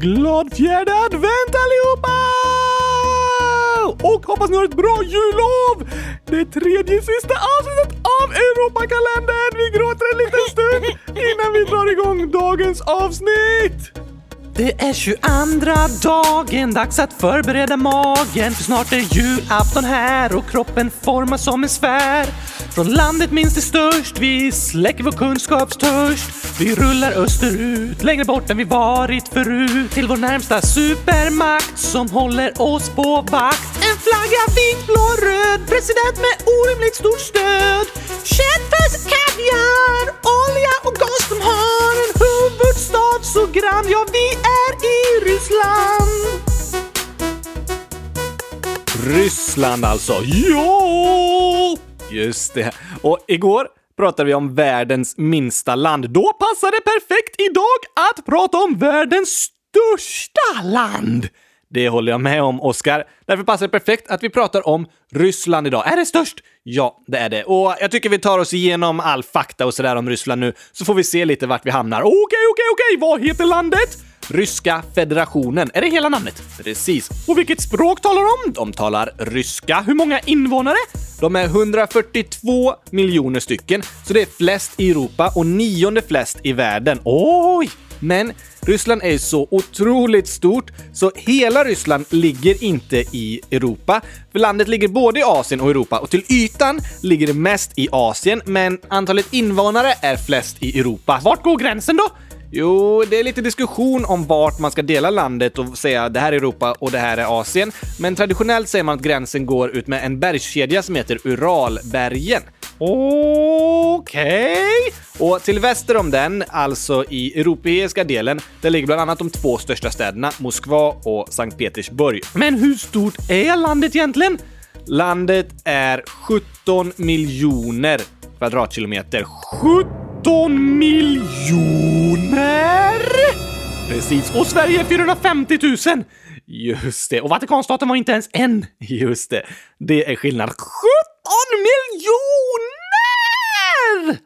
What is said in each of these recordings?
glad fjärde advent allihopa! Och hoppas ni har ett bra jullov! Det tredje sista avsnittet av Europakalendern! Vi gråter en liten stund innan vi drar igång dagens avsnitt! Det är 22 dagen, dags att förbereda magen för snart är julafton här och kroppen formas som en sfär. Från landet minst är störst, vi släcker vår kunskapstörst. Vi rullar österut, längre bort än vi varit förut. Till vår närmsta supermakt som håller oss på vakt. En flagga vit, blå, röd, president med orimligt stort stöd. Köttfärs, kaviar, olja och gas de har en huvudstad så grann, ja vi är i Ryssland. Ryssland alltså. Ja! Just det. Och igår pratade vi om världens minsta land. Då passar det perfekt idag att prata om världens största land. Det håller jag med om, Oskar. Därför passar det perfekt att vi pratar om Ryssland idag. Är det störst? Ja, det är det. Och jag tycker vi tar oss igenom all fakta och sådär om Ryssland nu, så får vi se lite vart vi hamnar. Okej, okej, okej! Vad heter landet? Ryska federationen. Är det hela namnet? Precis. Och vilket språk talar de? De talar ryska. Hur många invånare? De är 142 miljoner stycken, så det är flest i Europa och nionde flest i världen. Oj! Men Ryssland är så otroligt stort så hela Ryssland ligger inte i Europa. För landet ligger både i Asien och Europa och till ytan ligger det mest i Asien, men antalet invånare är flest i Europa. Vart går gränsen då? Jo, det är lite diskussion om vart man ska dela landet och säga det här är Europa och det här är Asien. Men traditionellt säger man att gränsen går ut med en bergskedja som heter Uralbergen. Okej! Okay. Och till väster om den, alltså i europeiska delen, där ligger bland annat de två största städerna, Moskva och Sankt Petersburg. Men hur stort är landet egentligen? Landet är 17 miljoner kvadratkilometer. 17 miljoner! Precis. Och Sverige 450 000! Just det. Och Vatikanstaten var inte ens en. Just det. Det är skillnad. 17 miljoner!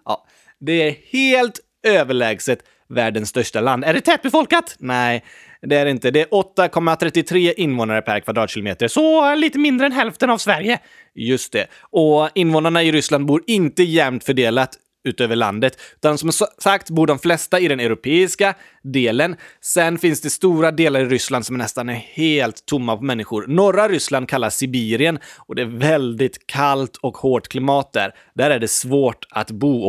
Ja, det är helt överlägset världens största land. Är det tätbefolkat? Nej, det är det inte. Det är 8,33 invånare per kvadratkilometer, så lite mindre än hälften av Sverige. Just det. Och invånarna i Ryssland bor inte jämnt fördelat utöver landet, utan som sagt bor de flesta i den europeiska delen. Sen finns det stora delar i Ryssland som nästan är helt tomma på människor. Norra Ryssland kallas Sibirien och det är väldigt kallt och hårt klimat där. Där är det svårt att bo.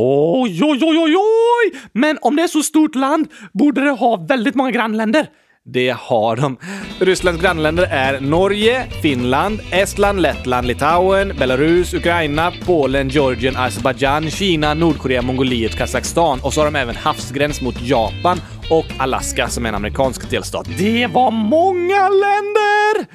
Oj, oj, oj, oj, oj! Men om det är så stort land borde det ha väldigt många grannländer. Det har de. Rysslands grannländer är Norge, Finland, Estland, Lettland, Litauen, Belarus, Ukraina, Polen, Georgien, Azerbajdzjan, Kina, Nordkorea, Mongoliet, Kazakstan och så har de även havsgräns mot Japan och Alaska som är en amerikansk delstat. Det var många länder!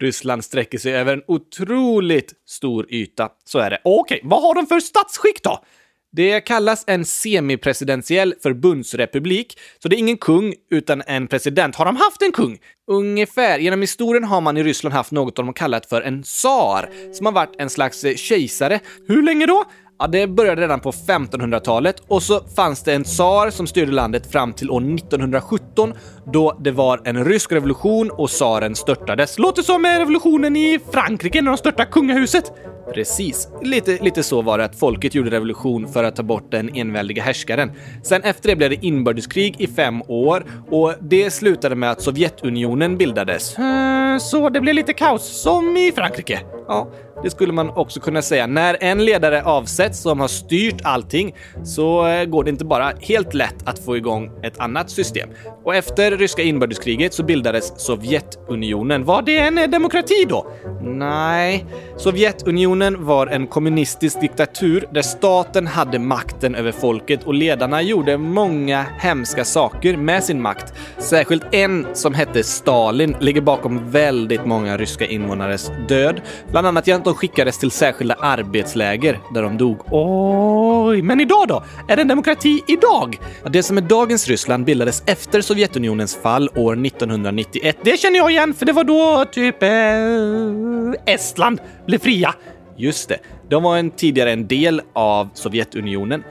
Ryssland sträcker sig över en otroligt stor yta. Så är det. Okej, okay, vad har de för statsskick då? Det kallas en semipresidentiell förbundsrepublik, så det är ingen kung utan en president. Har de haft en kung? Ungefär. Genom historien har man i Ryssland haft något de har kallat för en tsar, som har varit en slags eh, kejsare. Hur länge då? Ja, det började redan på 1500-talet och så fanns det en tsar som styrde landet fram till år 1917 då det var en rysk revolution och tsaren störtades. Låter som revolutionen i Frankrike när de störtade kungahuset. Precis. Lite, lite så var det att folket gjorde revolution för att ta bort den enväldiga härskaren. Sen efter det blev det inbördeskrig i fem år och det slutade med att Sovjetunionen bildades. Eh, så det blev lite kaos, som i Frankrike. Ja, det skulle man också kunna säga. När en ledare avsätts som har styrt allting så eh, går det inte bara helt lätt att få igång ett annat system. Och efter ryska inbördeskriget så bildades Sovjetunionen. Var det en demokrati då? Nej. Sovjetunionen var en kommunistisk diktatur där staten hade makten över folket och ledarna gjorde många hemska saker med sin makt. Särskilt en som hette Stalin ligger bakom väldigt många ryska invånares död. Bland annat genom att de skickades till särskilda arbetsläger där de dog. Oj, men idag då? Är det en demokrati idag? Det som är dagens Ryssland bildades efter Sovjetunionens fall år 1991. Det känner jag igen, för det var då typ eh, Estland blev fria. Just det, de var en, tidigare en del av Sovjetunionen.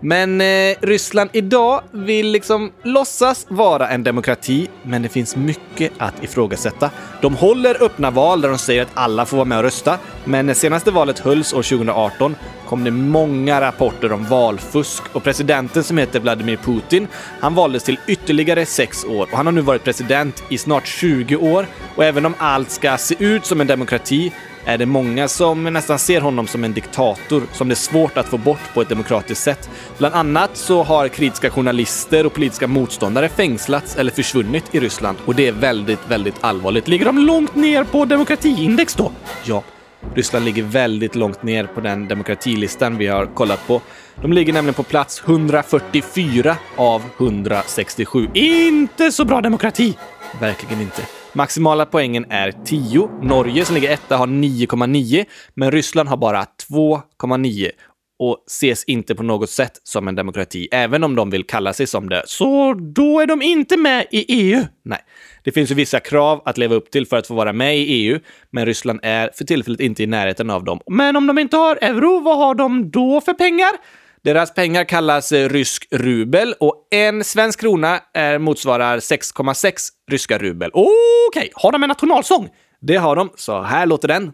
Men eh, Ryssland idag vill liksom låtsas vara en demokrati, men det finns mycket att ifrågasätta. De håller öppna val där de säger att alla får vara med och rösta, men när senaste valet hölls år 2018 kom det många rapporter om valfusk och presidenten som heter Vladimir Putin, han valdes till ytterligare sex år och han har nu varit president i snart 20 år och även om allt ska se ut som en demokrati är det många som nästan ser honom som en diktator som det är svårt att få bort på ett demokratiskt sätt. Bland annat så har kritiska journalister och politiska motståndare fängslats eller försvunnit i Ryssland och det är väldigt, väldigt allvarligt. Ligger de långt ner på demokratiindex då? Ja, Ryssland ligger väldigt långt ner på den demokratilistan vi har kollat på. De ligger nämligen på plats 144 av 167. Inte så bra demokrati! Verkligen inte. Maximala poängen är 10. Norge som ligger etta har 9,9, men Ryssland har bara 2,9 och ses inte på något sätt som en demokrati, även om de vill kalla sig som det. Så då är de inte med i EU? Nej. Det finns ju vissa krav att leva upp till för att få vara med i EU, men Ryssland är för tillfället inte i närheten av dem. Men om de inte har euro, vad har de då för pengar? Deras pengar kallas eh, rysk rubel och en svensk krona är, motsvarar 6,6 ryska rubel. Okej, okay. har de en nationalsång? Det har de, så här låter den.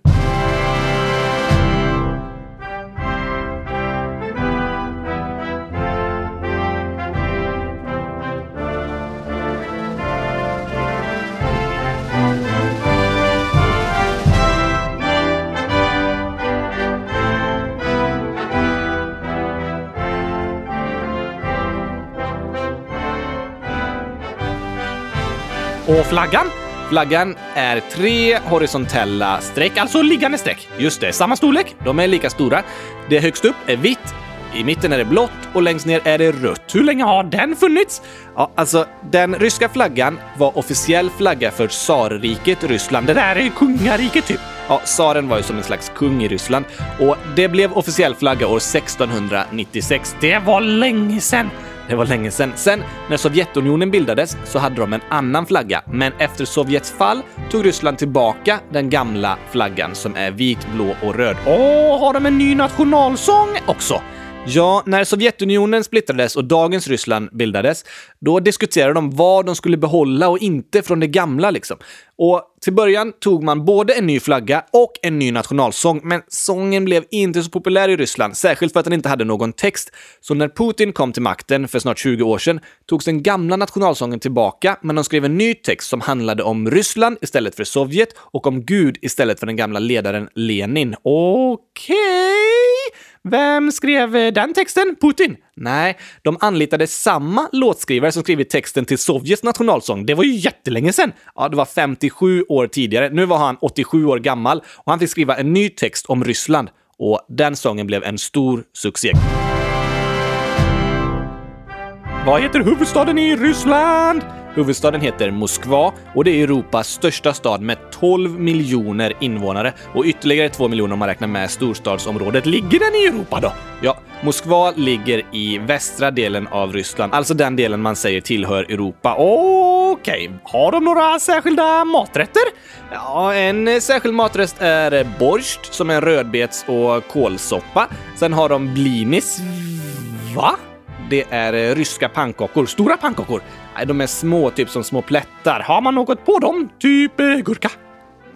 Och flaggan? Flaggan är tre horisontella streck, alltså liggande streck. Just det, samma storlek? De är lika stora. Det högst upp är vitt, i mitten är det blått och längst ner är det rött. Hur länge har den funnits? Ja, alltså den ryska flaggan var officiell flagga för tsarriket Ryssland. Det där är ju kungariket typ. Ja, tsaren var ju som en slags kung i Ryssland och det blev officiell flagga år 1696. Det var länge sedan. Det var länge sedan. Sen när Sovjetunionen bildades så hade de en annan flagga, men efter Sovjets fall tog Ryssland tillbaka den gamla flaggan som är vit, blå och röd. Åh, har de en ny nationalsång också? Ja, när Sovjetunionen splittrades och dagens Ryssland bildades, då diskuterade de vad de skulle behålla och inte från det gamla liksom. Och till början tog man både en ny flagga och en ny nationalsång, men sången blev inte så populär i Ryssland, särskilt för att den inte hade någon text. Så när Putin kom till makten för snart 20 år sedan togs den gamla nationalsången tillbaka, men de skrev en ny text som handlade om Ryssland istället för Sovjet och om Gud istället för den gamla ledaren Lenin. Okej! Okay. Vem skrev eh, den texten? Putin? Nej, de anlitade samma låtskrivare som skrivit texten till Sovjets nationalsång. Det var ju jättelänge sedan! Ja, det var 57 år tidigare. Nu var han 87 år gammal och han fick skriva en ny text om Ryssland. Och den sången blev en stor succé. Vad heter huvudstaden i Ryssland? Huvudstaden heter Moskva och det är Europas största stad med 12 miljoner invånare och ytterligare 2 miljoner om man räknar med storstadsområdet. Ligger den i Europa då? Ja, Moskva ligger i västra delen av Ryssland, alltså den delen man säger tillhör Europa. Okej, okay. har de några särskilda maträtter? Ja, en särskild maträtt är borst som är en rödbets och kålsoppa. Sen har de blinis. Va? Det är eh, ryska pannkakor. Stora pannkakor. Nej, de är små, typ som små plättar. Har man något på dem? Typ eh, gurka?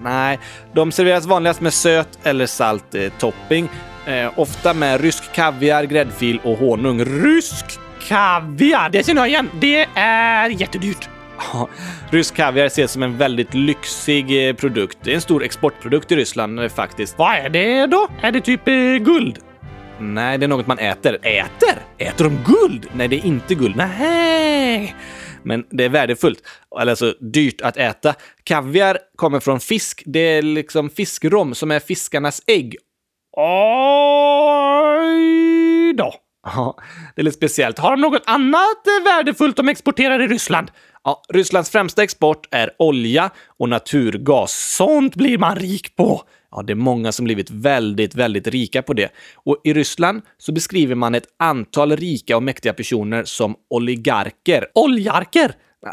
Nej, de serveras vanligast med söt eller salt eh, topping. Eh, ofta med rysk kaviar, gräddfil och honung. Rysk kaviar, det känner jag igen. Det är jättedyrt. Rysk kaviar ses som en väldigt lyxig eh, produkt. Det är en stor exportprodukt i Ryssland eh, faktiskt. Vad är det då? Är det typ eh, guld? Nej, det är något man äter. Äter? Äter de guld? Nej, det är inte guld. Nej men det är värdefullt, eller alltså dyrt att äta. Kaviar kommer från fisk. Det är liksom fiskrom som är fiskarnas ägg. Oj då! Ja, det är lite speciellt. Har de något annat värdefullt de exporterar i Ryssland? Ja, Rysslands främsta export är olja och naturgas. Sånt blir man rik på! Ja, det är många som blivit väldigt, väldigt rika på det. Och i Ryssland så beskriver man ett antal rika och mäktiga personer som oligarker. Oljarker?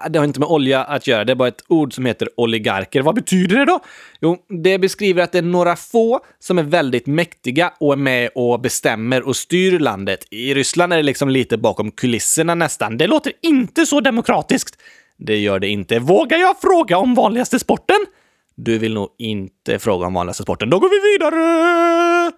Det har inte med olja att göra, det är bara ett ord som heter oligarker. Vad betyder det då? Jo, det beskriver att det är några få som är väldigt mäktiga och är med och bestämmer och styr landet. I Ryssland är det liksom lite bakom kulisserna nästan. Det låter inte så demokratiskt. Det gör det inte. Vågar jag fråga om vanligaste sporten? Du vill nog inte fråga om vanligaste sporten. Då går vi vidare!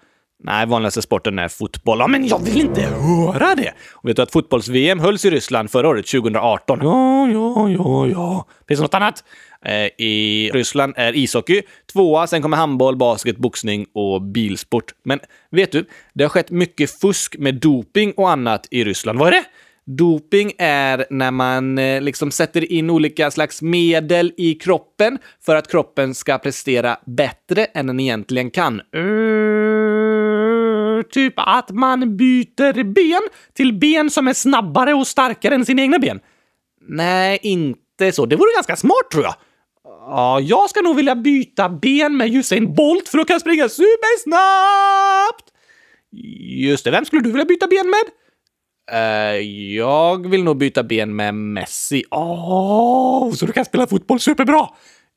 Nej, vanligaste sporten är fotboll. Ja, men jag vill inte höra det! Och vet du att fotbolls-VM hölls i Ryssland förra året, 2018? Ja, ja, ja, ja. Finns det något annat? Eh, I Ryssland är ishockey tvåa, sen kommer handboll, basket, boxning och bilsport. Men vet du, det har skett mycket fusk med doping och annat i Ryssland. Vad är det? Doping är när man eh, liksom sätter in olika slags medel i kroppen för att kroppen ska prestera bättre än den egentligen kan. Uh, typ att man byter ben till ben som är snabbare och starkare än sina egna ben. Nej, inte så. Det vore ganska smart tror jag. Ja, jag ska nog vilja byta ben med Usain Bolt för då kan jag springa supersnabbt! Just det, vem skulle du vilja byta ben med? Uh, jag vill nog byta ben med Messi. Åh, oh, så du kan spela fotboll superbra!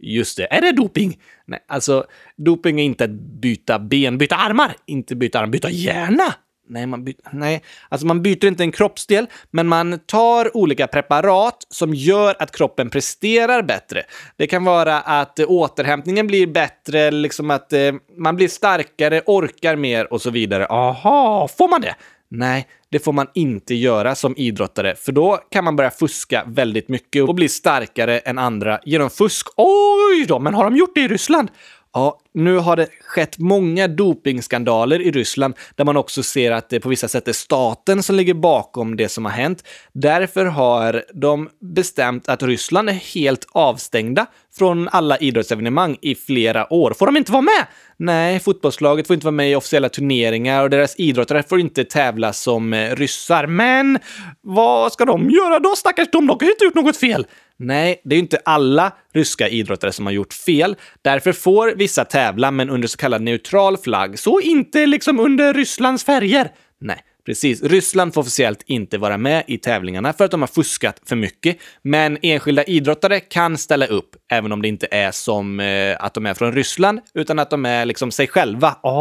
Just det. Är det doping? Nej, alltså doping är inte att byta ben, byta armar, inte byta arm, byta hjärna. Nej, man byter, nej, alltså man byter inte en kroppsdel, men man tar olika preparat som gör att kroppen presterar bättre. Det kan vara att eh, återhämtningen blir bättre, liksom att eh, man blir starkare, orkar mer och så vidare. Aha, får man det? Nej, det får man inte göra som idrottare, för då kan man börja fuska väldigt mycket och bli starkare än andra genom fusk. Oj då, men har de gjort det i Ryssland? Ja, nu har det skett många dopingskandaler i Ryssland där man också ser att det på vissa sätt är staten som ligger bakom det som har hänt. Därför har de bestämt att Ryssland är helt avstängda från alla idrottsevenemang i flera år. Får de inte vara med? Nej, fotbollslaget får inte vara med i officiella turneringar och deras idrottare får inte tävla som eh, ryssar. Men vad ska de göra då, stackars de? De har ju inte gjort något fel. Nej, det är ju inte alla ryska idrottare som har gjort fel. Därför får vissa tävla, men under så kallad neutral flagg. Så inte liksom under Rysslands färger. Nej, Precis. Ryssland får officiellt inte vara med i tävlingarna för att de har fuskat för mycket. Men enskilda idrottare kan ställa upp, även om det inte är som eh, att de är från Ryssland, utan att de är liksom sig själva. Åh!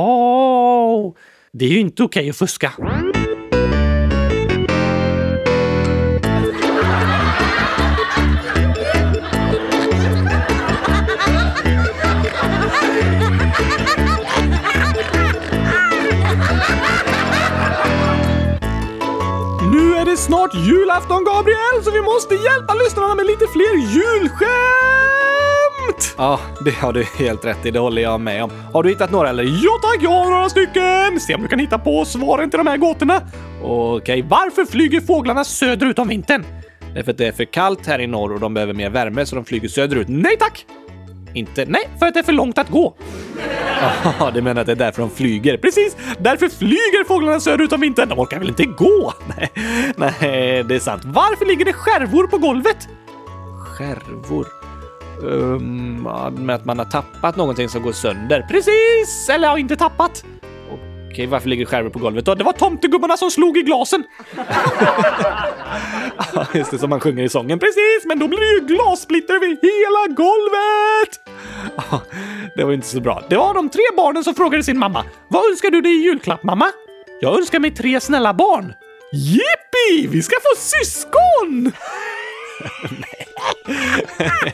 Oh, det är ju inte okej okay att fuska. Snart julafton, Gabriel, så vi måste hjälpa lyssnarna med lite fler julskämt! Ja, det har du helt rätt i. Det håller jag med om. Har du hittat några eller? Ja tack, jag har några stycken! Se om du kan hitta på svaren till de här gåtorna. Okej, varför flyger fåglarna söderut om vintern? Det är för att det är för kallt här i norr och de behöver mer värme så de flyger söderut. Nej tack! Inte? Nej, för att det är för långt att gå. Ja, du menar att det är därför de flyger? Precis! Därför flyger fåglarna söderut om vintern. De orkar väl inte gå? Nej, nej, det är sant. Varför ligger det skärvor på golvet? Skärvor? Um, med att man har tappat någonting som går sönder. Precis! Eller har inte tappat. Okej, varför ligger skärvor på golvet då? Det var tomtegubbarna som slog i glasen! ja, just det, som man sjunger i sången. Precis, men då blir det ju glassplitter över hela golvet! Ja, det var inte så bra. Det var de tre barnen som frågade sin mamma. Vad önskar du dig i julklapp, mamma? Jag önskar mig tre snälla barn. Jippi! Vi ska få syskon!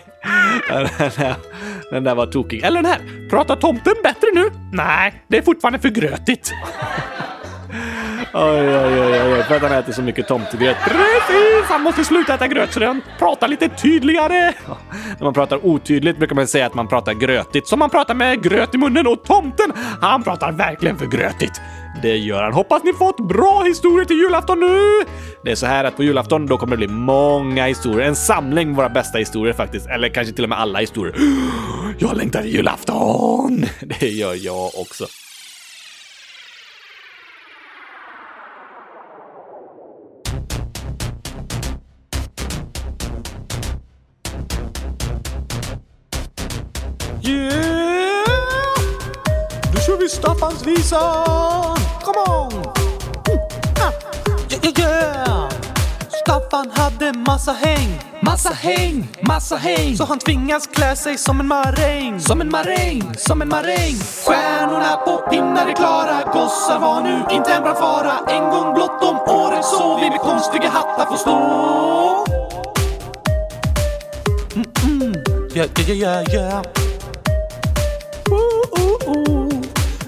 den där var tokig. Eller den här. Pratar tomten bättre nu? Nej, det är fortfarande för grötigt. Oj, oj, oj, oj, för att han äter så mycket tomtegröt. Precis! Han måste sluta äta gröt så han pratar lite tydligare. Ja, när man pratar otydligt brukar man säga att man pratar grötigt, som man pratar med gröt i munnen och tomten, han pratar verkligen för grötigt. Det gör han. Hoppas ni fått bra historier till julafton nu! Det är så här att på julafton då kommer det bli många historier. En samling med våra bästa historier faktiskt. Eller kanske till och med alla historier. Jag längtar till julafton! Det gör jag också. Yeah! Nu kör vi Staffans visa! Come on! Mm. Ah. Yeah, yeah, yeah! Staffan hade massa häng, massa häng, massa häng. Så han tvingas klä sig som en maräng, som en maräng, som en maräng. Stjärnorna på pinnar är klara, gossar var nu inte en bra fara. En gång blott om året så vi med konstiga hattar får stå. Mm-mm. Yeah, yeah, yeah, yeah.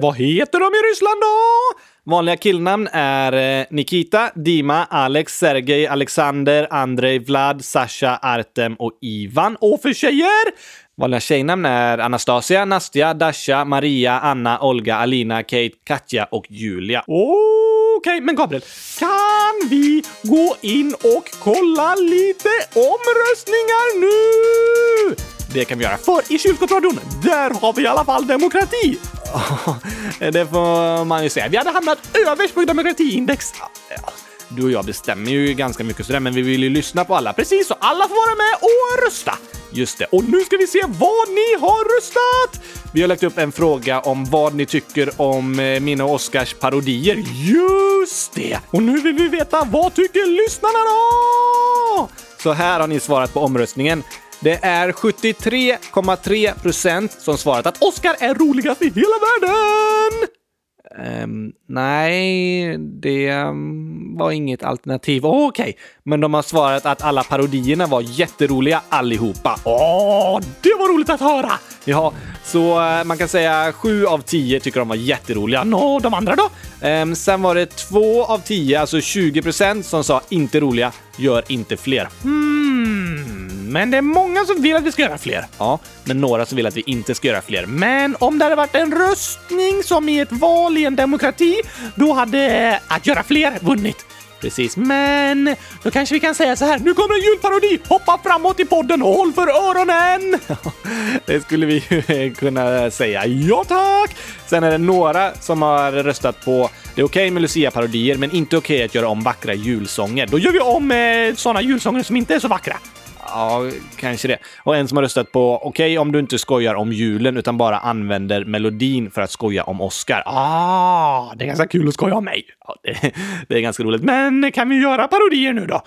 Vad heter de i Ryssland då? Vanliga killnamn är eh, Nikita, Dima, Alex, Sergej, Alexander, Andrei, Vlad, Sasha, Artem och Ivan. Och för tjejer? Vanliga tjejnamn är Anastasia, Nastja, Dasha, Maria, Anna, Olga, Alina, Kate, Katja och Julia. Okej, men Gabriel, kan vi gå in och kolla lite omröstningar nu? Det kan vi göra. För i kylskåpsradion, där har vi i alla fall demokrati. det får man ju säga. Vi hade hamnat överst på demokratiindex. Du och jag bestämmer ju ganska mycket sådär, men vi vill ju lyssna på alla. Precis, så alla får vara med och rösta. Just det. Och nu ska vi se vad ni har röstat! Vi har lagt upp en fråga om vad ni tycker om eh, mina och Oscars parodier. Just det! Och nu vill vi veta vad tycker lyssnarna då? Så här har ni svarat på omröstningen. Det är 73,3 procent som svarat att Oscar är roligast i hela världen! Um, nej, det um, var inget alternativ. Oh, Okej, okay. men de har svarat att alla parodierna var jätteroliga allihopa. Åh, oh, det var roligt att höra! Ja, så uh, man kan säga 7 av 10 tycker de var jätteroliga. Nå, de andra då? Um, sen var det 2 av 10, alltså 20 procent, som sa inte roliga, gör inte fler. Hmm, men det är många som vill att vi ska göra fler. Ja, men några som vill att vi inte ska göra fler. Men om det hade varit en röstning som i ett val i en demokrati, då hade att göra fler vunnit. Precis. Men då kanske vi kan säga så här. Nu kommer en julparodi! Hoppa framåt i podden och håll för öronen! det skulle vi ju kunna säga. Ja tack! Sen är det några som har röstat på det är okej okay med Lucia-parodier, men inte okej okay att göra om vackra julsånger. Då gör vi om eh, sådana julsånger som inte är så vackra. Ja, kanske det. Och en som har röstat på okej okay, om du inte skojar om julen utan bara använder melodin för att skoja om Oscar. Ah, det är ganska kul att skoja om mig. Ja, det, det är ganska roligt. Men kan vi göra parodier nu då?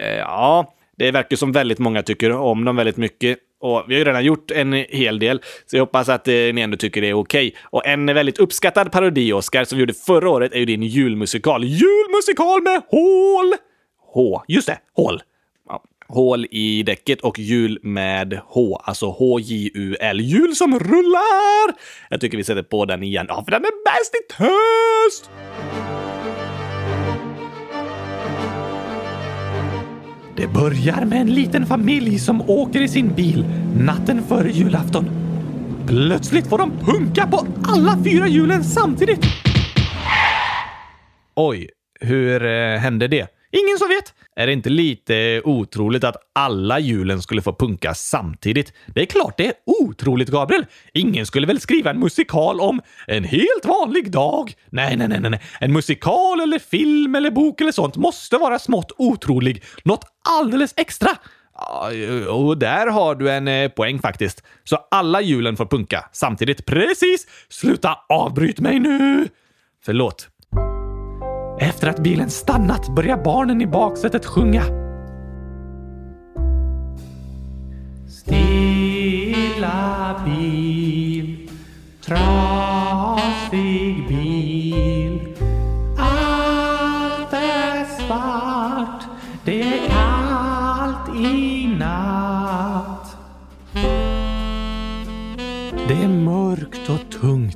Eh, ja, det verkar som väldigt många tycker om dem väldigt mycket. Och vi har ju redan gjort en hel del, så jag hoppas att eh, ni ändå tycker det är okej. Okay. Och en väldigt uppskattad parodi, Oscar, som vi gjorde förra året är ju din julmusikal. Julmusikal med hål! H. Just det, hål hål i däcket och hjul med H, alltså H-J-U-L. Hjul som rullar! Jag tycker vi sätter på den igen. Ja, för den är bäst i test! Det börjar med en liten familj som åker i sin bil natten före julafton. Plötsligt får de punka på alla fyra hjulen samtidigt. Oj, hur eh, hände det? Ingen som vet. Är det inte lite otroligt att alla hjulen skulle få punka samtidigt? Det är klart det är otroligt, Gabriel. Ingen skulle väl skriva en musikal om en helt vanlig dag? Nej, nej, nej, nej. En musikal eller film eller bok eller sånt måste vara smått otrolig. Något alldeles extra. Och där har du en eh, poäng faktiskt. Så alla hjulen får punka samtidigt. Precis! Sluta avbryt mig nu! Förlåt. Efter att bilen stannat börjar barnen i baksätet sjunga. Stilla bil, trasig bil. Allt är svart, det är kallt i natt. Det är mörkt och tungt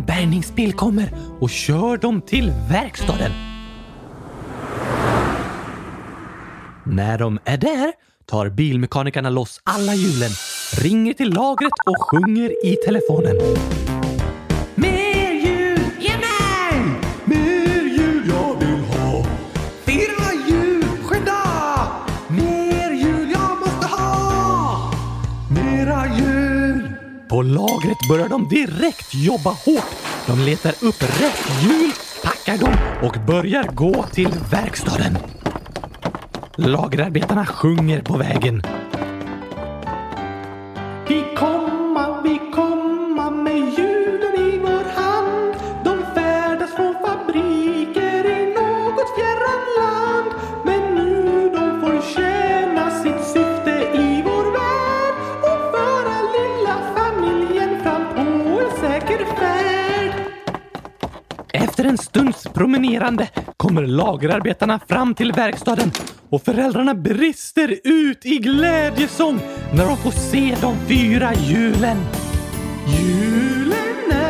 en bärgningsbil kommer och kör dem till verkstaden. När de är där tar bilmekanikerna loss alla hjulen, ringer till lagret och sjunger i telefonen. Med På lagret börjar de direkt jobba hårt. De letar upp rätt hjul, packar dem och börjar gå till verkstaden. Lagerarbetarna sjunger på vägen. En stunds promenerande kommer lagerarbetarna fram till verkstaden och föräldrarna brister ut i glädjesång när de får se de fyra hjulen. Julen är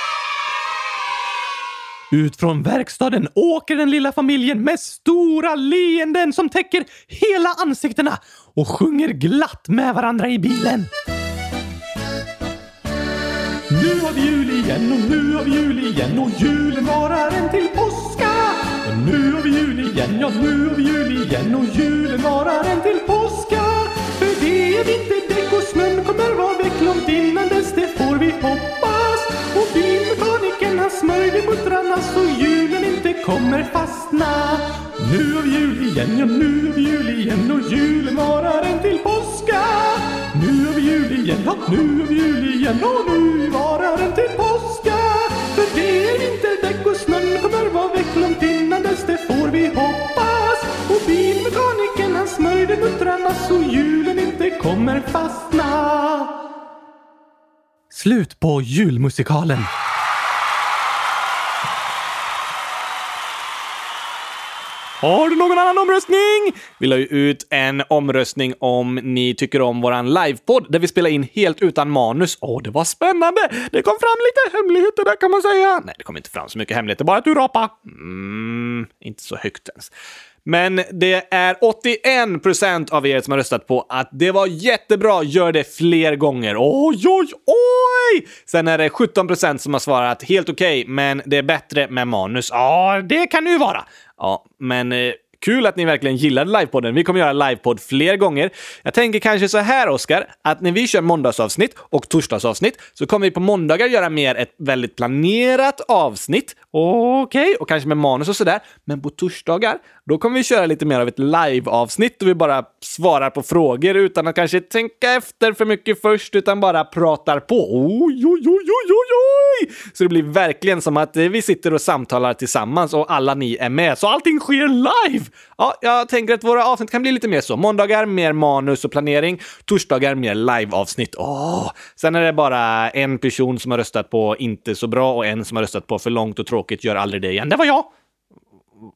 Ut från verkstaden åker den lilla familjen med stora leenden som täcker hela ansiktena och sjunger glatt med varandra i bilen. Nu har vi jul igen och nu har vi jul igen och julen varar en till påska. Och nu har vi jul igen, ja nu har vi jul igen och julen varar en till påska. För det är vinterdäck och snön kommer vara väck långt innan dess, det får vi hoppas. Och har smörjt muttrarna så julen inte kommer fastna. Nu av jul igen, ja nu av jul igen och julen varar en till påska. Nu av jul igen, ja nu av jul igen och nu varar en till påska. För det är vinterdäck och snön kommer vara väck långt innan dess, det får vi hoppas. Och bilmekanikern han smörjde muttrarna så julen inte kommer fastna. Slut på julmusikalen. Har du någon annan omröstning? Vi la ju ut en omröstning om ni tycker om våran livepodd där vi spelar in helt utan manus. Åh, det var spännande! Det kom fram lite hemligheter där kan man säga. Nej, det kom inte fram så mycket hemligheter, bara att du rapa. Mm, inte så högt ens. Men det är 81 procent av er som har röstat på att det var jättebra, gör det fler gånger. Oj, oj, oj! Sen är det 17 procent som har svarat helt okej, okay, men det är bättre med manus. Ja, det kan det ju vara. Ja, men eh, kul att ni verkligen gillade livepodden. Vi kommer göra livepodd fler gånger. Jag tänker kanske så här, Oskar, att när vi kör måndagsavsnitt och torsdagsavsnitt så kommer vi på måndagar göra mer ett väldigt planerat avsnitt. Okej, okay, och kanske med manus och sådär. Men på torsdagar, då kommer vi köra lite mer av ett live-avsnitt då vi bara svarar på frågor utan att kanske tänka efter för mycket först, utan bara pratar på. Oj, oj, oj, oj, oj, oj! Så det blir verkligen som att vi sitter och samtalar tillsammans och alla ni är med, så allting sker live! Ja, jag tänker att våra avsnitt kan bli lite mer så. Måndagar mer manus och planering, torsdagar mer live-avsnitt. Åh! Sen är det bara en person som har röstat på inte så bra och en som har röstat på för långt och tråkigt, gör aldrig det igen. Det var jag!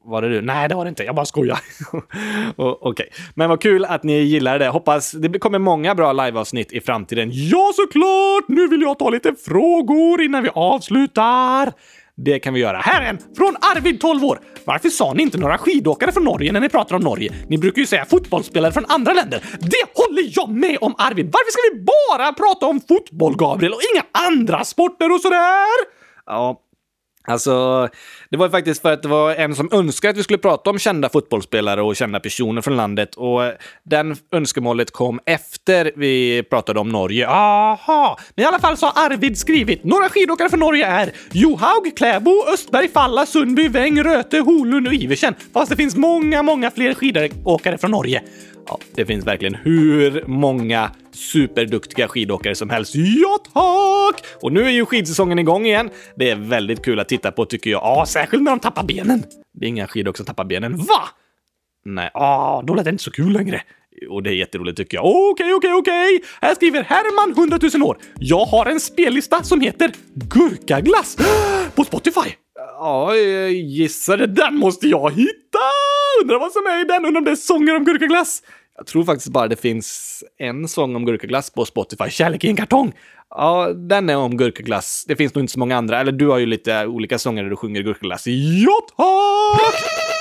Var det du? Nej, det var det inte. Jag bara skojar. Okej, okay. men vad kul att ni gillar det. Hoppas det kommer många bra liveavsnitt i framtiden. Ja, såklart! Nu vill jag ta lite frågor innan vi avslutar. Det kan vi göra. Här är en från Arvid, 12 år. Varför sa ni inte några skidåkare från Norge när ni pratar om Norge? Ni brukar ju säga fotbollsspelare från andra länder. Det håller jag med om Arvid. Varför ska vi bara prata om fotboll, Gabriel, och inga andra sporter och sådär? Ja, Alltså, det var faktiskt för att det var en som önskade att vi skulle prata om kända fotbollsspelare och kända personer från landet och den önskemålet kom efter vi pratade om Norge. Aha! Men i alla fall så har Arvid skrivit några skidåkare från Norge är Johaug, Kläbo, Östberg, Falla, Sundby, Weng, Röte, Holund och Iversen. Fast det finns många, många fler skidåkare från Norge. Ja, det finns verkligen hur många superduktiga skidåkare som helst. Ja, tack! Och nu är ju skidsäsongen igång igen. Det är väldigt kul att titta på tycker jag. Ja, särskilt när de tappar benen. Det är inga skidåkare som tappar benen. Va? Nej, ah, då lät det inte så kul längre. Och det är jätteroligt tycker jag. Okej, okej, okej! Här skriver Herman 100 000 år. Jag har en spellista som heter Gurkaglass på Spotify. Ja, eh, jag gissade den måste jag hitta! Undrar vad som är i den, undrar om det är sånger om gurkaglass. Jag tror faktiskt bara det finns en sång om gurkaglass på Spotify, Kärlek i en kartong. Ja, den är om gurkaglass. Det finns nog inte så många andra. Eller du har ju lite olika sånger där du sjunger gurkaglass. Ja, tack!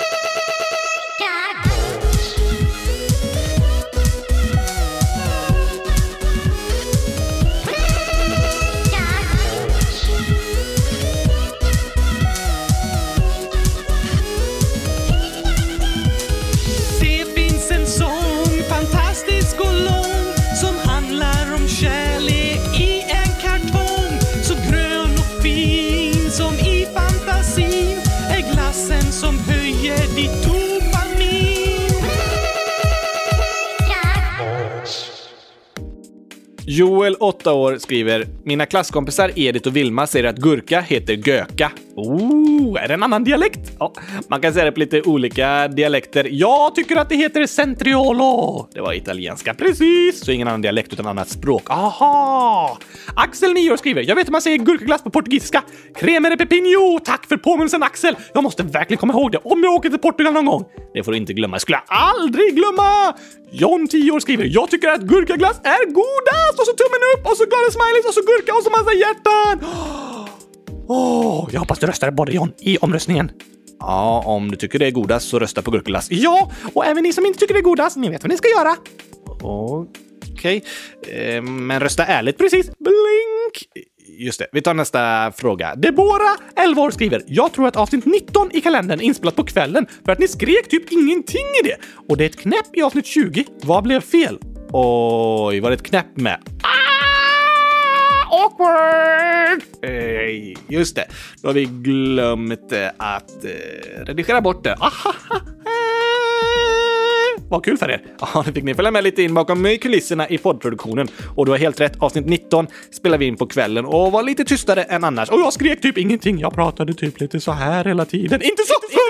Joel, 8 år, skriver “Mina klasskompisar Edith och Vilma säger att gurka heter göka. Oh, är det en annan dialekt? Ja, man kan säga det på lite olika dialekter. Jag tycker att det heter centriolo. Det var italienska, precis. Så ingen annan dialekt utan annat språk. Aha! Axel, 9 år, skriver “Jag vet hur man säger gurkaglass på portugisiska. Cremere pepino. Tack för påminnelsen Axel. Jag måste verkligen komma ihåg det om jag åker till Portugal någon gång. Det får du inte glömma. Det skulle jag aldrig glömma! John, 10 år, skriver “Jag tycker att gurkaglass är godast!” och så tummen upp och så glada smileys och så gurka och så massa hjärtan! Åh, jag hoppas du röstar både John i omröstningen. Ja, om du tycker det är godast så rösta på gurkaglass. Ja, och även ni som inte tycker det är godast, ni vet vad ni ska göra. Okej, eh, men rösta ärligt precis. Blink! Just det, vi tar nästa fråga. Debora, 11 år, skriver “Jag tror att avsnitt 19 i kalendern är inspelat på kvällen för att ni skrek typ ingenting i det. Och det är ett knäpp i avsnitt 20. Vad blev fel?” Oj, var det ett knäpp med? Awkward! Eh, just det, då har vi glömt eh, att eh, redigera bort det. Ahaha. Vad kul för er! Ja, nu fick ni följa med lite in bakom kulisserna i poddproduktionen. Och du har helt rätt, avsnitt 19 spelar vi in på kvällen och var lite tystare än annars. Och jag skrek typ ingenting, jag pratade typ lite så här hela tiden. Inte så för!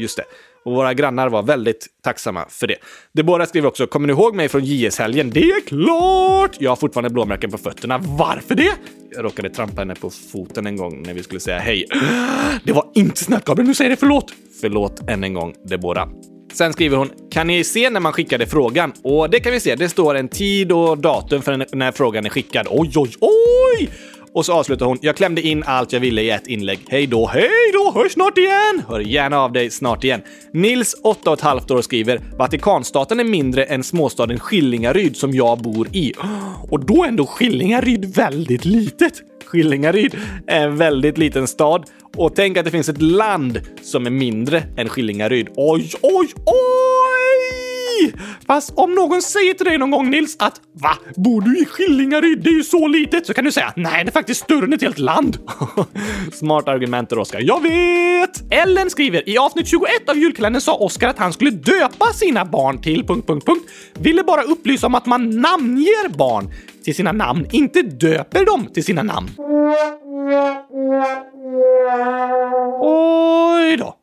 Just det. Och våra grannar var väldigt tacksamma för det. DeBora skriver också, kommer ni ihåg mig från JS-helgen? Det är klart! Jag har fortfarande blåmärken på fötterna. Varför det? Jag råkade trampa henne på foten en gång när vi skulle säga hej. Det var inte snällt Gabriel, nu säger det förlåt. Förlåt än en gång, DeBora. Sen skriver hon, kan ni se när man skickade frågan? Och det kan vi se, det står en tid och datum för när frågan är skickad. Oj, oj, oj! Och så avslutar hon, jag klämde in allt jag ville i ett inlägg. Hej då, hej då, hörs snart igen! Hör gärna av dig snart igen. Nils, 8,5 år, skriver Vatikanstaten är mindre än småstaden Skillingaryd som jag bor i. Och då är ändå Skillingaryd väldigt litet. Skillingaryd är en väldigt liten stad och tänk att det finns ett land som är mindre än Skillingaryd. Oj, oj, oj! Fast om någon säger till dig någon gång Nils att va, bor du i Skillingaryd? Det är ju så litet. Så kan du säga nej, det är faktiskt större än ett helt land. Smart argument där, Oskar. Jag vet! Ellen skriver i avsnitt 21 av julkalendern sa Oskar att han skulle döpa sina barn till... Punkt, punkt, punkt. Ville bara upplysa om att man namnger barn till sina namn, inte döper dem till sina namn. Oj då.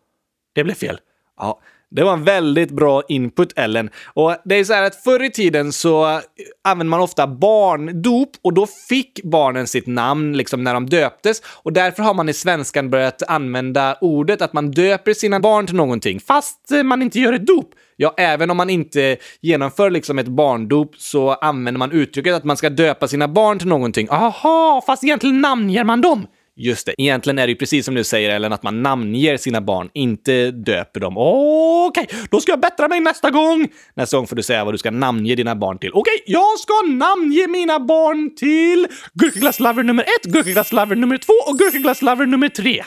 Det blev fel. Ja, det var en väldigt bra input, Ellen. Och det är så här att förr i tiden så eh, använde man ofta barndop och då fick barnen sitt namn liksom när de döptes och därför har man i svenskan börjat använda ordet att man döper sina barn till någonting fast man inte gör ett dop. Ja, även om man inte genomför liksom ett barndop så använder man uttrycket att man ska döpa sina barn till någonting. Aha, fast egentligen namnger man dem. Just det, egentligen är det ju precis som du säger Ellen, att man namnger sina barn, inte döper dem. Okej, okay, då ska jag bättra mig nästa gång! Nästa gång får du säga vad du ska namnge dina barn till. Okej, okay, jag ska namnge mina barn till Gurkaglasslover nummer ett, Gurkaglasslover nummer två och Gurkaglasslover nummer tre.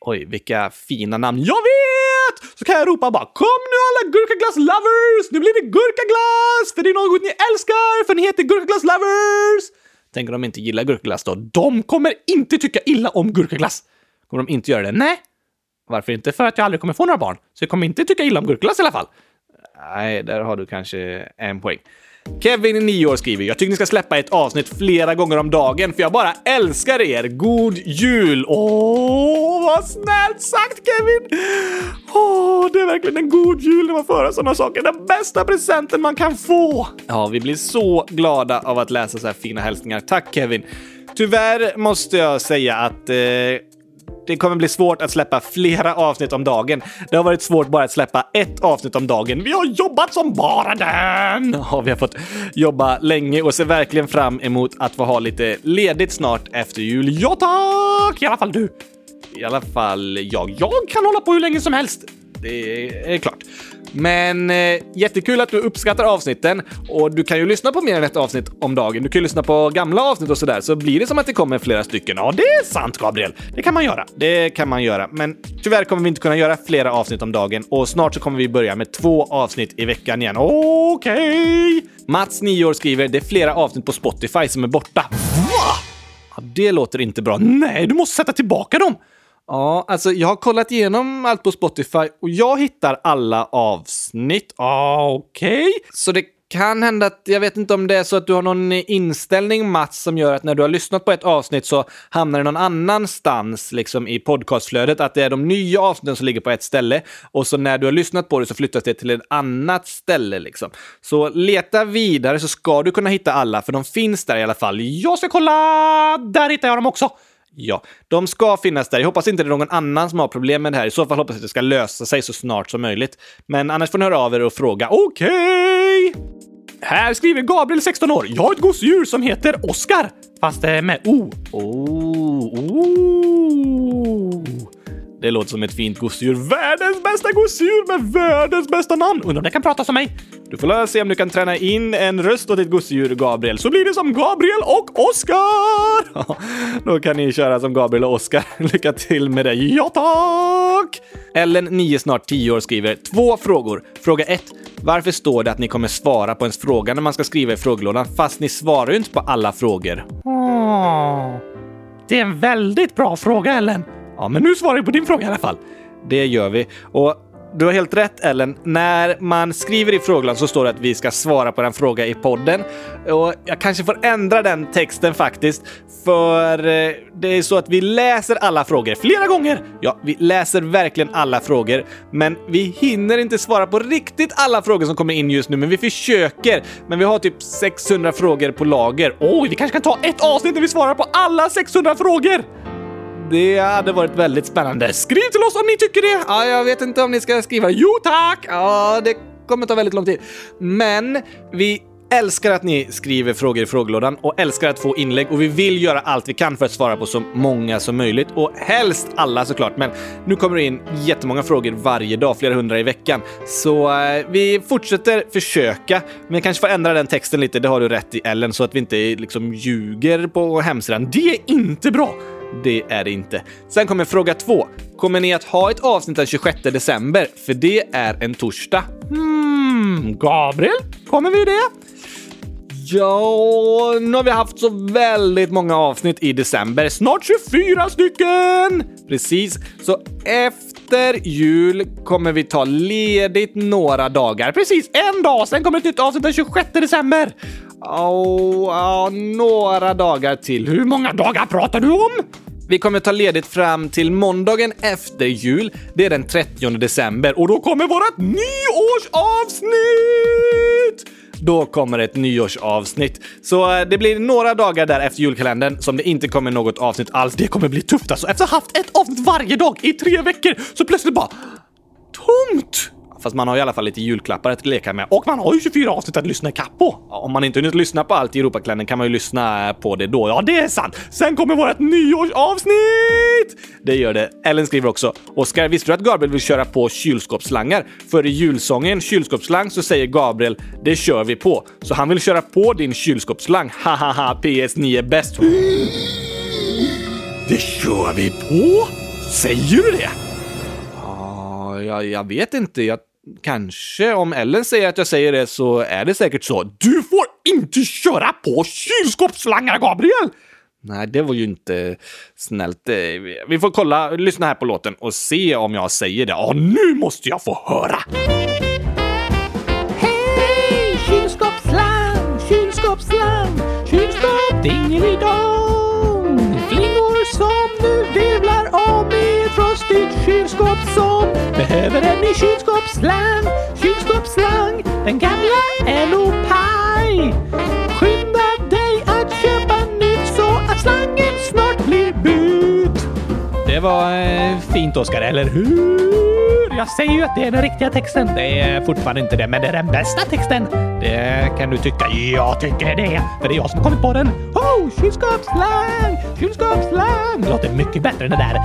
Oj, vilka fina namn. Jag vet! Så kan jag ropa bara “Kom nu alla gurkaglass-lovers! Nu blir det gurkaglass! För det är något ni älskar, för ni heter gurkaglass-lovers!” Tänk om de inte gillar gurkaglass då? De kommer inte tycka illa om gurkaglass! Kommer de inte göra det? Nej. Varför inte? För att jag aldrig kommer få några barn. Så jag kommer inte tycka illa om gurkaglass i alla fall. Nej, där har du kanske en poäng. Kevin, 9 år, skriver “Jag tycker ni ska släppa ett avsnitt flera gånger om dagen för jag bara älskar er. God jul!” Åh, vad snällt sagt Kevin! Åh, det är verkligen en god jul när man får höra sådana saker. Den bästa presenten man kan få! Ja, vi blir så glada av att läsa så här fina hälsningar. Tack Kevin! Tyvärr måste jag säga att eh, det kommer bli svårt att släppa flera avsnitt om dagen. Det har varit svårt bara att släppa ett avsnitt om dagen. Vi har jobbat som bara den! Ja, vi har fått jobba länge och ser verkligen fram emot att få ha lite ledigt snart efter jul. Ja tack! I alla fall du. I alla fall jag. Jag kan hålla på hur länge som helst. Det är klart. Men eh, jättekul att du uppskattar avsnitten och du kan ju lyssna på mer än ett avsnitt om dagen. Du kan ju lyssna på gamla avsnitt och sådär så blir det som att det kommer flera stycken. Ja, det är sant Gabriel. Det kan man göra. Det kan man göra. Men tyvärr kommer vi inte kunna göra flera avsnitt om dagen och snart så kommer vi börja med två avsnitt i veckan igen. Okej! Okay. Mats, 9 år, skriver det är flera avsnitt på Spotify som är borta. Va? Ja, det låter inte bra. Nej, du måste sätta tillbaka dem! Ja, alltså jag har kollat igenom allt på Spotify och jag hittar alla avsnitt. Ah, Okej. Okay. Så det kan hända att, jag vet inte om det är så att du har någon inställning Mats som gör att när du har lyssnat på ett avsnitt så hamnar det någon annanstans liksom i podcastflödet, att det är de nya avsnitten som ligger på ett ställe och så när du har lyssnat på det så flyttas det till ett annat ställe liksom. Så leta vidare så ska du kunna hitta alla, för de finns där i alla fall. Jag ska kolla! Där hittar jag dem också! Ja, de ska finnas där. Jag hoppas inte det är någon annan som har problem med det här. I så fall hoppas jag att det ska lösa sig så snart som möjligt. Men annars får ni höra av er och fråga. Okej! Okay. Här skriver Gabriel, 16 år. Jag har ett gosedjur som heter Oscar. Fast det är med O. Oh, oh. Det låter som ett fint gosedjur. Världens bästa gosedjur med världens bästa namn! Undrar om det kan prata som mig? Du får se om du kan träna in en röst åt ditt gosedjur, Gabriel, så blir det som Gabriel och Oscar! Då kan ni köra som Gabriel och Oscar. Lycka till med det. Ja, tack! Ellen, 9 snart 10 år, skriver två frågor. Fråga 1. Varför står det att ni kommer svara på ens fråga när man ska skriva i frågelådan fast ni svarar ju inte på alla frågor? Oh, det är en väldigt bra fråga, Ellen. Ja, men nu svarar vi på din fråga i alla fall. Det gör vi. Och du har helt rätt Ellen. När man skriver i frågan så står det att vi ska svara på den fråga i podden. Och jag kanske får ändra den texten faktiskt. För eh, det är så att vi läser alla frågor flera gånger. Ja, vi läser verkligen alla frågor. Men vi hinner inte svara på riktigt alla frågor som kommer in just nu, men vi försöker. Men vi har typ 600 frågor på lager. Oj, vi kanske kan ta ett avsnitt där vi svarar på alla 600 frågor! Det hade varit väldigt spännande. Skriv till oss om ni tycker det! Ja, jag vet inte om ni ska skriva jo tack! Ja, det kommer ta väldigt lång tid. Men vi älskar att ni skriver frågor i frågelådan och älskar att få inlägg och vi vill göra allt vi kan för att svara på så många som möjligt och helst alla såklart. Men nu kommer det in jättemånga frågor varje dag, flera hundra i veckan. Så eh, vi fortsätter försöka, men kanske får ändra den texten lite. Det har du rätt i Ellen, så att vi inte liksom ljuger på hemsidan. Det är inte bra! Det är det inte. Sen kommer fråga två. Kommer ni att ha ett avsnitt den 26 december? För det är en torsdag. Hmm, Gabriel? Kommer vi det? Ja, nu har vi haft så väldigt många avsnitt i december. Snart 24 stycken! Precis, så efter jul kommer vi ta ledigt några dagar. Precis, en dag. Sen kommer ett nytt avsnitt den 26 december. Oh, oh, några dagar till. Hur många dagar pratar du om? Vi kommer ta ledigt fram till måndagen efter jul. Det är den 30 december och då kommer vårt nyårsavsnitt! Då kommer ett nyårsavsnitt. Så eh, det blir några dagar där efter julkalendern som det inte kommer något avsnitt alls. Det kommer bli tufft alltså. Efter att ha haft ett avsnitt varje dag i tre veckor så plötsligt bara tomt! Fast man har i alla fall lite julklappar att leka med och man har ju 24 avsnitt att lyssna ikapp på. Om man inte hunnit lyssna på allt i Europaklännen kan man ju lyssna eh, på det då. Ja, det är sant! Sen kommer vårt nyårsavsnitt! Det gör det. Ellen skriver också. Oskar, visste du att Gabriel vill köra på kylskåpsslangar? För i julsången Kylskåpsslang så säger Gabriel “Det kör vi på”. Så han vill köra på din kylskåpsslang. Hahaha, PS9 är bäst. Det kör vi på? Säger du det? Ja, jag, jag vet inte. Jag Kanske om Ellen säger att jag säger det så är det säkert så. Du får inte köra på kylskåpsslangar, Gabriel! Nej, det var ju inte snällt. Eh, vi får kolla, lyssna här på låten och se om jag säger det. Ja, nu måste jag få höra! Hej, Kylskåpsslang Kylskåpsslang kylskåp dingelidong! Flingor som nu virvlar om i ett frostigt kylskåp som behöver en ny kylskåp slang, Kylskåpsslang, den gamla är nog paj. Skynda dig att köpa nytt så att slangen snart blir bytt. Det var eh, fint, Oskar, eller hur? Jag säger ju att det är den riktiga texten. Det är fortfarande inte det, men det är den bästa texten. Det kan du tycka. Jag tycker det, för det är jag som har kommit på den. Oh, kylskåpsslang! Kylskåpsslang! Det låter mycket bättre än det där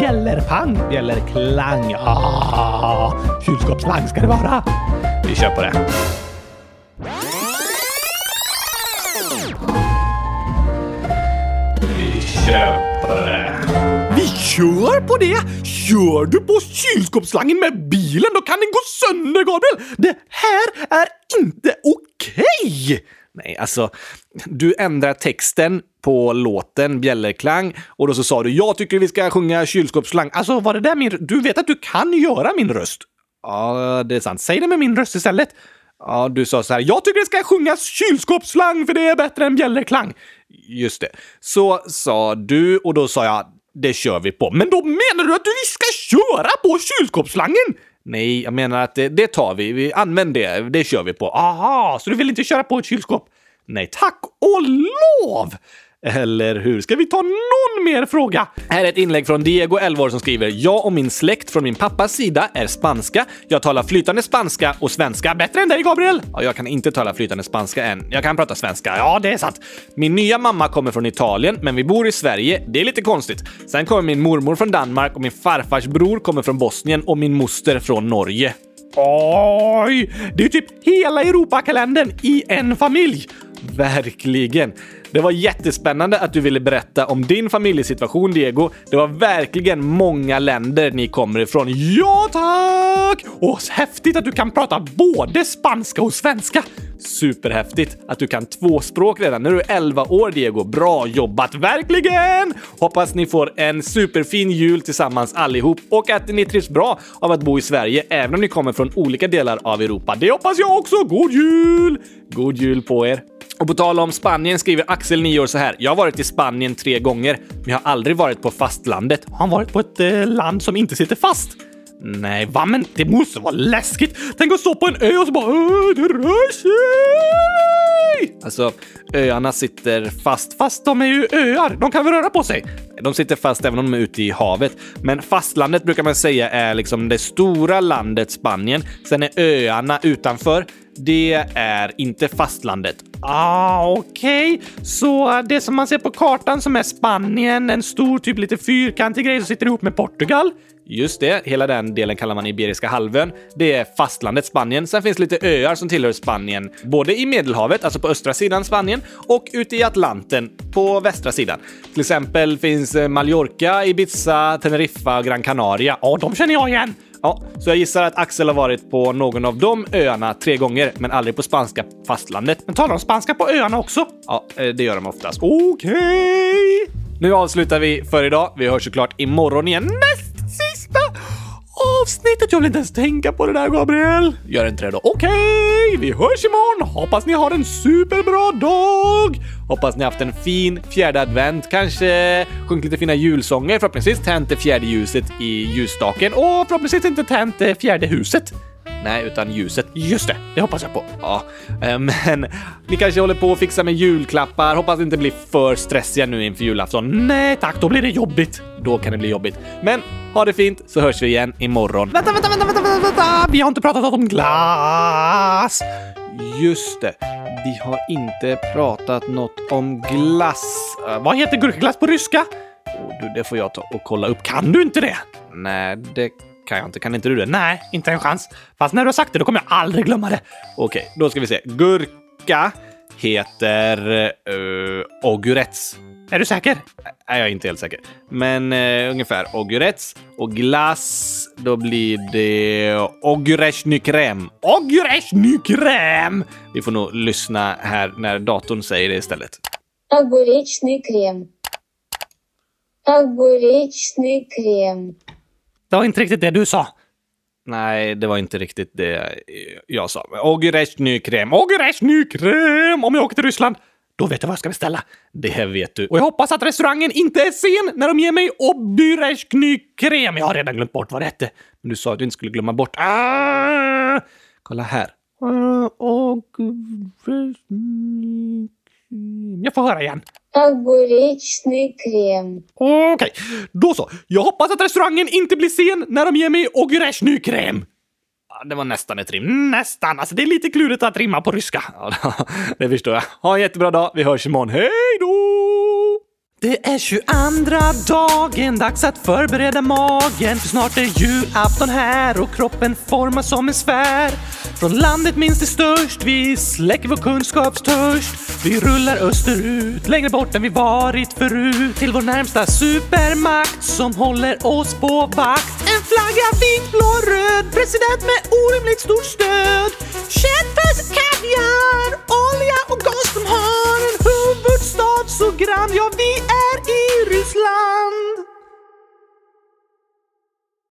bjällerpang, bjällerklang. Ah, kylskåpsslang ska det vara. Vi kör på det. Vi kör på det. Kör på det! Kör du på kylskåpsslangen med bilen, då kan den gå sönder, Gabriel! Det här är inte okej! Nej, alltså, du ändrar texten på låten Bjällerklang och då så sa du “Jag tycker vi ska sjunga kylskåpsslang”. Alltså, var det där min... Du vet att du kan göra min röst? Ja, det är sant. Säg det med min röst istället. Ja, du sa så här. Jag tycker det ska sjungas kylskåpsslang för det är bättre än bjällerklang. Just det. Så sa du och då sa jag det kör vi på. Men då menar du att vi ska köra på kylskåpsslangen? Nej, jag menar att det, det tar vi. Vi använder det. Det kör vi på. Aha, så du vill inte köra på ett kylskåp? Nej, tack och lov! Eller hur? Ska vi ta någon mer fråga? Här är ett inlägg från Diego, 11 år, som skriver “Jag och min släkt från min pappas sida är spanska. Jag talar flytande spanska och svenska bättre än dig, Gabriel!” Ja, jag kan inte tala flytande spanska än. Jag kan prata svenska. Ja, det är sant. Min nya mamma kommer från Italien, men vi bor i Sverige. Det är lite konstigt. Sen kommer min mormor från Danmark och min farfars bror kommer från Bosnien och min moster från Norge. Oj! Det är typ hela Europakalendern i en familj! Verkligen. Det var jättespännande att du ville berätta om din familjesituation, Diego. Det var verkligen många länder ni kommer ifrån. Ja, tack! Och häftigt att du kan prata både spanska och svenska. Superhäftigt att du kan två språk redan när du är 11 år, Diego. Bra jobbat, verkligen! Hoppas ni får en superfin jul tillsammans allihop och att ni trivs bra av att bo i Sverige, även om ni kommer från olika delar av Europa. Det hoppas jag också! God jul! God jul på er! Och på tal om Spanien skriver Axel, 9 år, så här. Jag har varit i Spanien tre gånger, men jag har aldrig varit på fastlandet. Har han varit på ett eh, land som inte sitter fast? Nej, va? Men det måste vara läskigt. Tänk att stå på en ö och så bara "Åh, det rör sig! Alltså, öarna sitter fast. Fast de är ju öar. De kan väl röra på sig? De sitter fast även om de är ute i havet. Men fastlandet brukar man säga är liksom det stora landet Spanien. Sen är öarna utanför. Det är inte fastlandet. Ah, okej. Så det som man ser på kartan som är Spanien, en stor typ lite fyrkantig grej som sitter ihop med Portugal. Just det, hela den delen kallar man Iberiska halvön. Det är fastlandet Spanien. Sen finns lite öar som tillhör Spanien, både i Medelhavet, alltså på östra sidan Spanien, och ute i Atlanten på västra sidan. Till exempel finns eh, Mallorca, Ibiza, Teneriffa och Gran Canaria. Ja, de känner jag igen! Ja, så jag gissar att Axel har varit på någon av de öarna tre gånger, men aldrig på spanska fastlandet. Men talar de spanska på öarna också? Ja, eh, det gör de oftast. Okej! Nu avslutar vi för idag. Vi hörs såklart imorgon igen. Näst sista avsnittet! Jag vill inte ens tänka på det där, Gabriel. Gör inte det då. Okej, vi hörs imorgon. Hoppas ni har en superbra dag. Hoppas ni haft en fin fjärde advent. Kanske sjungit lite fina julsånger. Förhoppningsvis tänt det fjärde ljuset i ljusstaken och förhoppningsvis inte tänt det fjärde huset. Nej, utan ljuset. Just det, det hoppas jag på. Ja, eh, men ni kanske håller på att fixa med julklappar. Hoppas det inte blir för stressiga nu inför julafton. Nej tack, då blir det jobbigt. Då kan det bli jobbigt. Men ha det fint så hörs vi igen imorgon. Vänta, vänta, vänta, vänta, vänta! Vi har inte pratat om glass! Just det. Vi har inte pratat något om glass. Eh, vad heter gurkaglass på ryska? Oh, du, det får jag ta och kolla upp. Kan du inte det? Nej, det kan jag inte. Kan inte du det? Nej, inte en chans. Fast när du har sagt det, då kommer jag aldrig glömma det. Okej, då ska vi se. Gurka heter uh, ogurets. Är du säker? Nej, jag är inte helt säker. Men uh, ungefär ogurets. Och glass, då blir det ogureshnykrem. Ogureshnykrem! Vi får nog lyssna här när datorn säger det istället. Огуречный крем. Огуречный крем. Det var inte riktigt det du sa. Nej, det var inte riktigt det jag sa. Ogureshnykrem. Ogureshnykrem! Om jag åker till Ryssland. Då vet jag vad jag ska beställa. Det vet du. Och jag hoppas att restaurangen inte är sen när de ger mig obdyresknykrem. Jag har redan glömt bort vad det hette. Men du sa att du inte skulle glömma bort. Ah! Kolla här. Ah, Mm, jag får höra igen. Aguritsnig krem. Okej, okay. då så. Jag hoppas att restaurangen inte blir sen när de ger mig oguretsnig krem. Det var nästan ett rim. Nästan. Alltså, det är lite klurigt att rimma på ryska. det förstår jag. Ha en jättebra dag. Vi hörs imorgon. Hej då! Det är 22 dagen, dags att förbereda magen. För snart är julafton här och kroppen formas som en sfär. Från landet minst till störst, vi släcker vår kunskapstörst. Vi rullar österut, längre bort än vi varit förut. Till vår närmsta supermakt som håller oss på vakt. En flagga vit, blå, röd, president med orimligt stort stöd. Kändis, kaviar, olja och gas som har en huvudstad så grann. Ja, vi er Irisland.